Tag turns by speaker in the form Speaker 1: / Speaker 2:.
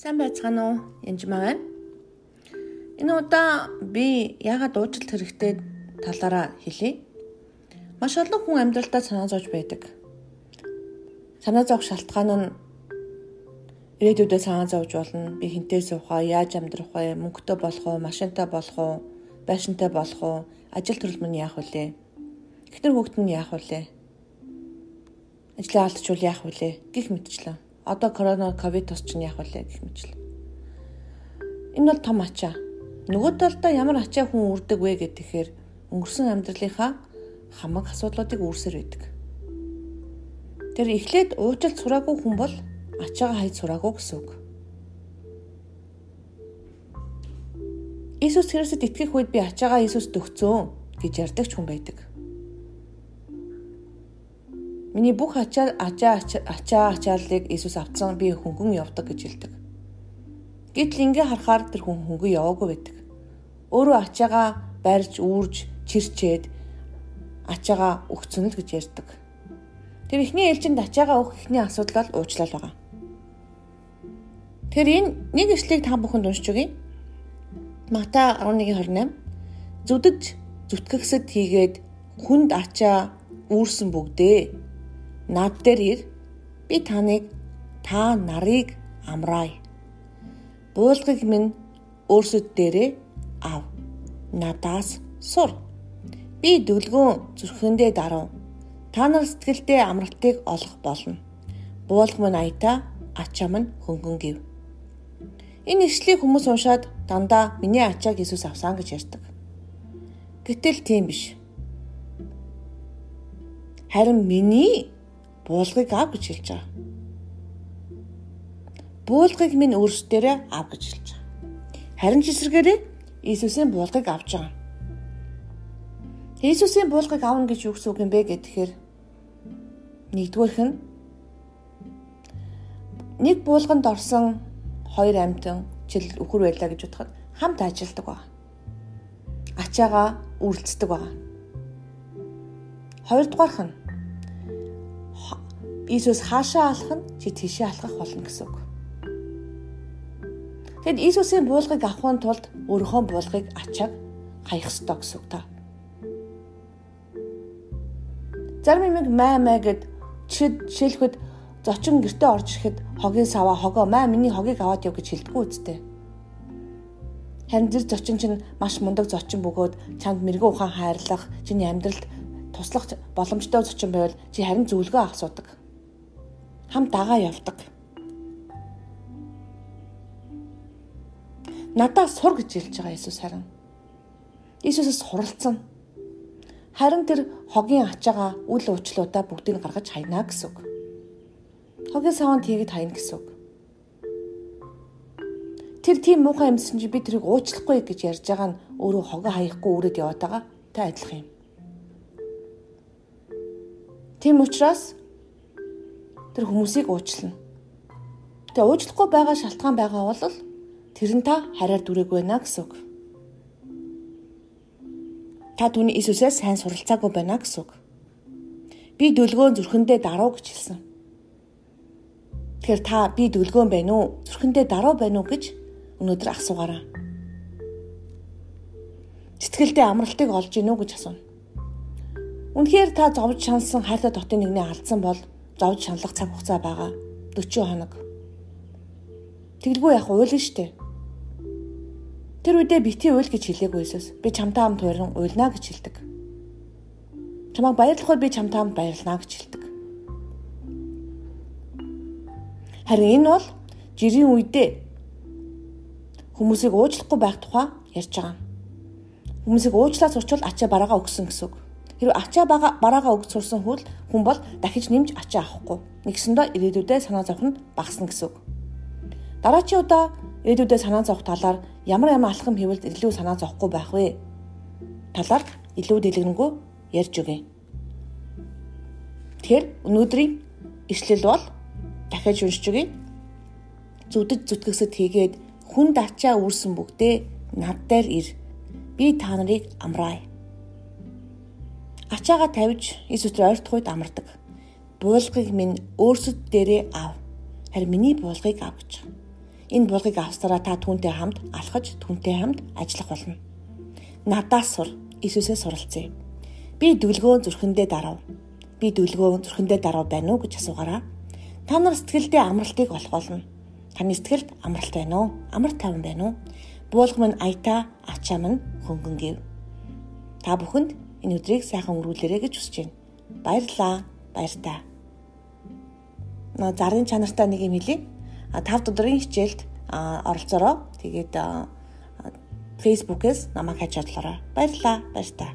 Speaker 1: Сайн байцгаана уу? Янжмаа байна. Энэ удаа би яагаад уучлалт хэрэгтэй талаараа хэлье. Маш олон хүн амьдралдаа санаа зовж байдаг. Санаа зовх шалтгаан нь ирээдүйдээ санаа зовж болно. Би хинтээ суух аа, яаж амьдрах вэ? Мөнгөтэй болох уу, машинтай болох уу, байшинтай болох уу, ажил төрөл мань яах вүлээ? Эхнэр хүүхэд нь яах вүлээ? Ажлаа алдчихвал яах вүлээ? Гэх мэтчлээ одоо корона ковид тус чинь яах вэ гэх мэт л. Энэ бол том ачаа. Нөгөө талдаа ямар ачаа хүн үрдэг вэ гэхээр өнгөрсөн амьдралынхаа хамаг асуудлуудыг үүсэр байдаг. Тэр эхлээд уучлалт сураагүй хүн бол ачаагаа хайж сураагүй гэсэн үг. Иесус Христэд итгэх үед би ачаагаа Иесуст өгцөө гэж ярьдаг ч хүн байдаг. Миний бүх ачаа ачаа ачаа ачааллыг Иесус авцсан би хөнгөн явдаг гэж хэлдэг. Гэтэл ингээ харахаар тэр хүн хөнгөн яваагүй байдаг. Өөрөө ачаагаа барьж, үүрж, чирчээд ачаагаа өгцөн л гэж ярьдаг. Тэр ихний ээлжинд ачаагаа өгөх ихний асуудал бол уучлал байгаа. Тэр энэ нэг ишлэгийг та бүхэнд уншиж өгье. Матай 11:28 зүдэж зүтгэгсэд хийгээд хүнд ачаа үүрсэн бүгдээ над дээр ир би таныг та нарыг амраая. Буулгыг минь өөрсөд дээрээ ав. Надаас сур. Би дүлгүүн зүрхэндээ дарав. Та нар сэтгэлдээ амралтыг олох болно. Буулга минь аятаа ачаа минь хөнгөн гив. Энэ ишлийг хүмүүс уншаад дандаа миний ачааг Иесус авсан гэж ярьдаг. Гэтэл тийм биш. Харин миний буулгыг ав гэж хэлж байгаа. Буулгыг минь өөрсдөө ав гэж хэлж байгаа. Харин ч эсрэгээрээ Иесусийн буулгыг авч байгаа. Иесусийн буулгыг авна гэж юу гэсэн үг юм бэ гэхээр нэгдүгээрх нь нэг буулганд орсон хоёр амьтан жил өхөр байлаа гэж бодоход хамт ажилладаг ба. Ачаагаа үйлцдэг ба. Хоёрдугаарх нь Иесус хаашаа алах нь чи тийшээ алхах болно гэсэн үг. Тэгэд Иесусийн буулгыг авахын тулд өөрийнхөө буулгыг ачааг хаях ёстой гэсэн үг та. Зарим юм маа маа гэд чид шилхэд зочин гэртээ орж ирэхэд хогийн саваа хогоо маа миний хогийг аваад яв гэж хэлдэггүй үстэй. Харин зэр зочин чинь маш мундаг зочин бөгөөд чамд мэрэгэн ухаан хайрлах, чиний амьдралд туслах боломжтой зочин байвал чи харин зөвлөгөө асуудаг хамт дагаа явдаг. Надаа сур гэж хэлж байгаа Иесус харин. Иесусээс суралцсан. Харин тэр хогийн ачаага үл уучлуудаа бүгдийг гаргаж хайна гэсэн үг. Хогийн саванд хийгээд хайна гэсэн үг. Тэр тийм муухай юмсан чи би тэрийг уучлахгүй гэж ярьж байгаа нь өөрөө хогоо хаяхгүй үрээд яваад байгаа. Та адилхан юм. Тийм учраас тэр хүмүүсийг уучлана. Тэгээ уучлахгүй байгаа шалтгаан байгаа бол тэр нь та хараар дүрээгүй байна гэсэн үг. Та түүний Иесусээс сайн суралцаагүй байна гэсэн үг. Би дүлгөөн зүрхэндээ даруу гэж хэлсэн. Тэгэхээр та би дүлгөөн байна уу? Зүрхэндээ даруу байна уу гэж өнөөдөр асуугаарай. Сэтгэлдээ амралтыг олж гинүү гэж асууна. Үнэхээр та зовж шансан хайртай дотын нэгний алдсан бол зовж шаналх цаг хугацаа байгаа 40 хоног. Тэгэлгүй яг уйл нь штэ. Тэр үедээ бити уйл гэж хэлээгүй Иесус. Би чамтай хамт хуурин уйлна гэж хэлдэг. Чамайг баярлахад би чамтай хамт баярлана гэж хэлдэг. Харин энэ бол жирийн үедээ хүмүүсийг уучлахгүй байх тухай ярьж байгаа. Хүмүүсийг уучлаад сурчвал ачаа бараагаа өгсөн гэсэн үг. Хэрвээ ачаа бараагаа өгч сурсан хүл хүн бол дахиж нэмж ачаа авахгүй. Нэгсэндээ ирээдүйдээ санаа зовх нь багасна гэсэн үг. Дараачийн удаа ирээдүйдээ санаа зовх талаар ямар ямар алхам хийвэл илүү санаа зовхгүй байх вэ? Талаар илүү дэлгэрэнгүй ярьж өгье. Тэгэхээр өнөөдрийн ишлэл бол дахиад уншиж өгье. Зүдэж зүтгэсэд хийгээд хүнд ачаа үүрсэн бүгдээ над дээр ир. Би та нарыг амраая Ачаага тавьж Иесус рүү ойртох үед амардаг. Буулгыг минь өөрсөд дээрээ ав. Харин миний буулгыг ав гэж. Энэ булгыг авсараа та түүнтэй хамт алхаж, түүнтэй хамт ажиллах болно. Надаас сур, Иесусээс суралцъя. Би дүлгөө зүрхэндээ дарав. Би дүлгөө зүрхэндээ дарав байна уу гэж асуугаараа. Та нар сэтгэлдээ амралтыг олох болно. Таны сэтгэлд амралт байна уу? Амар тайван байна уу? Буулга минь аятаа, ачаа минь хөнгөнгөв. Та бүхэнд энэ өдрийг сайхан өнгөрүүлээрэй гэж хүсэж байна. Баярлалаа. Баяртай. Наа зарын чанартай нэг юм хэлье. 5 өдрийн хичээлд оролцоороо. Тэгээд Facebook-ээс намайг хаж одлоорой. Баярлалаа. Баяртай.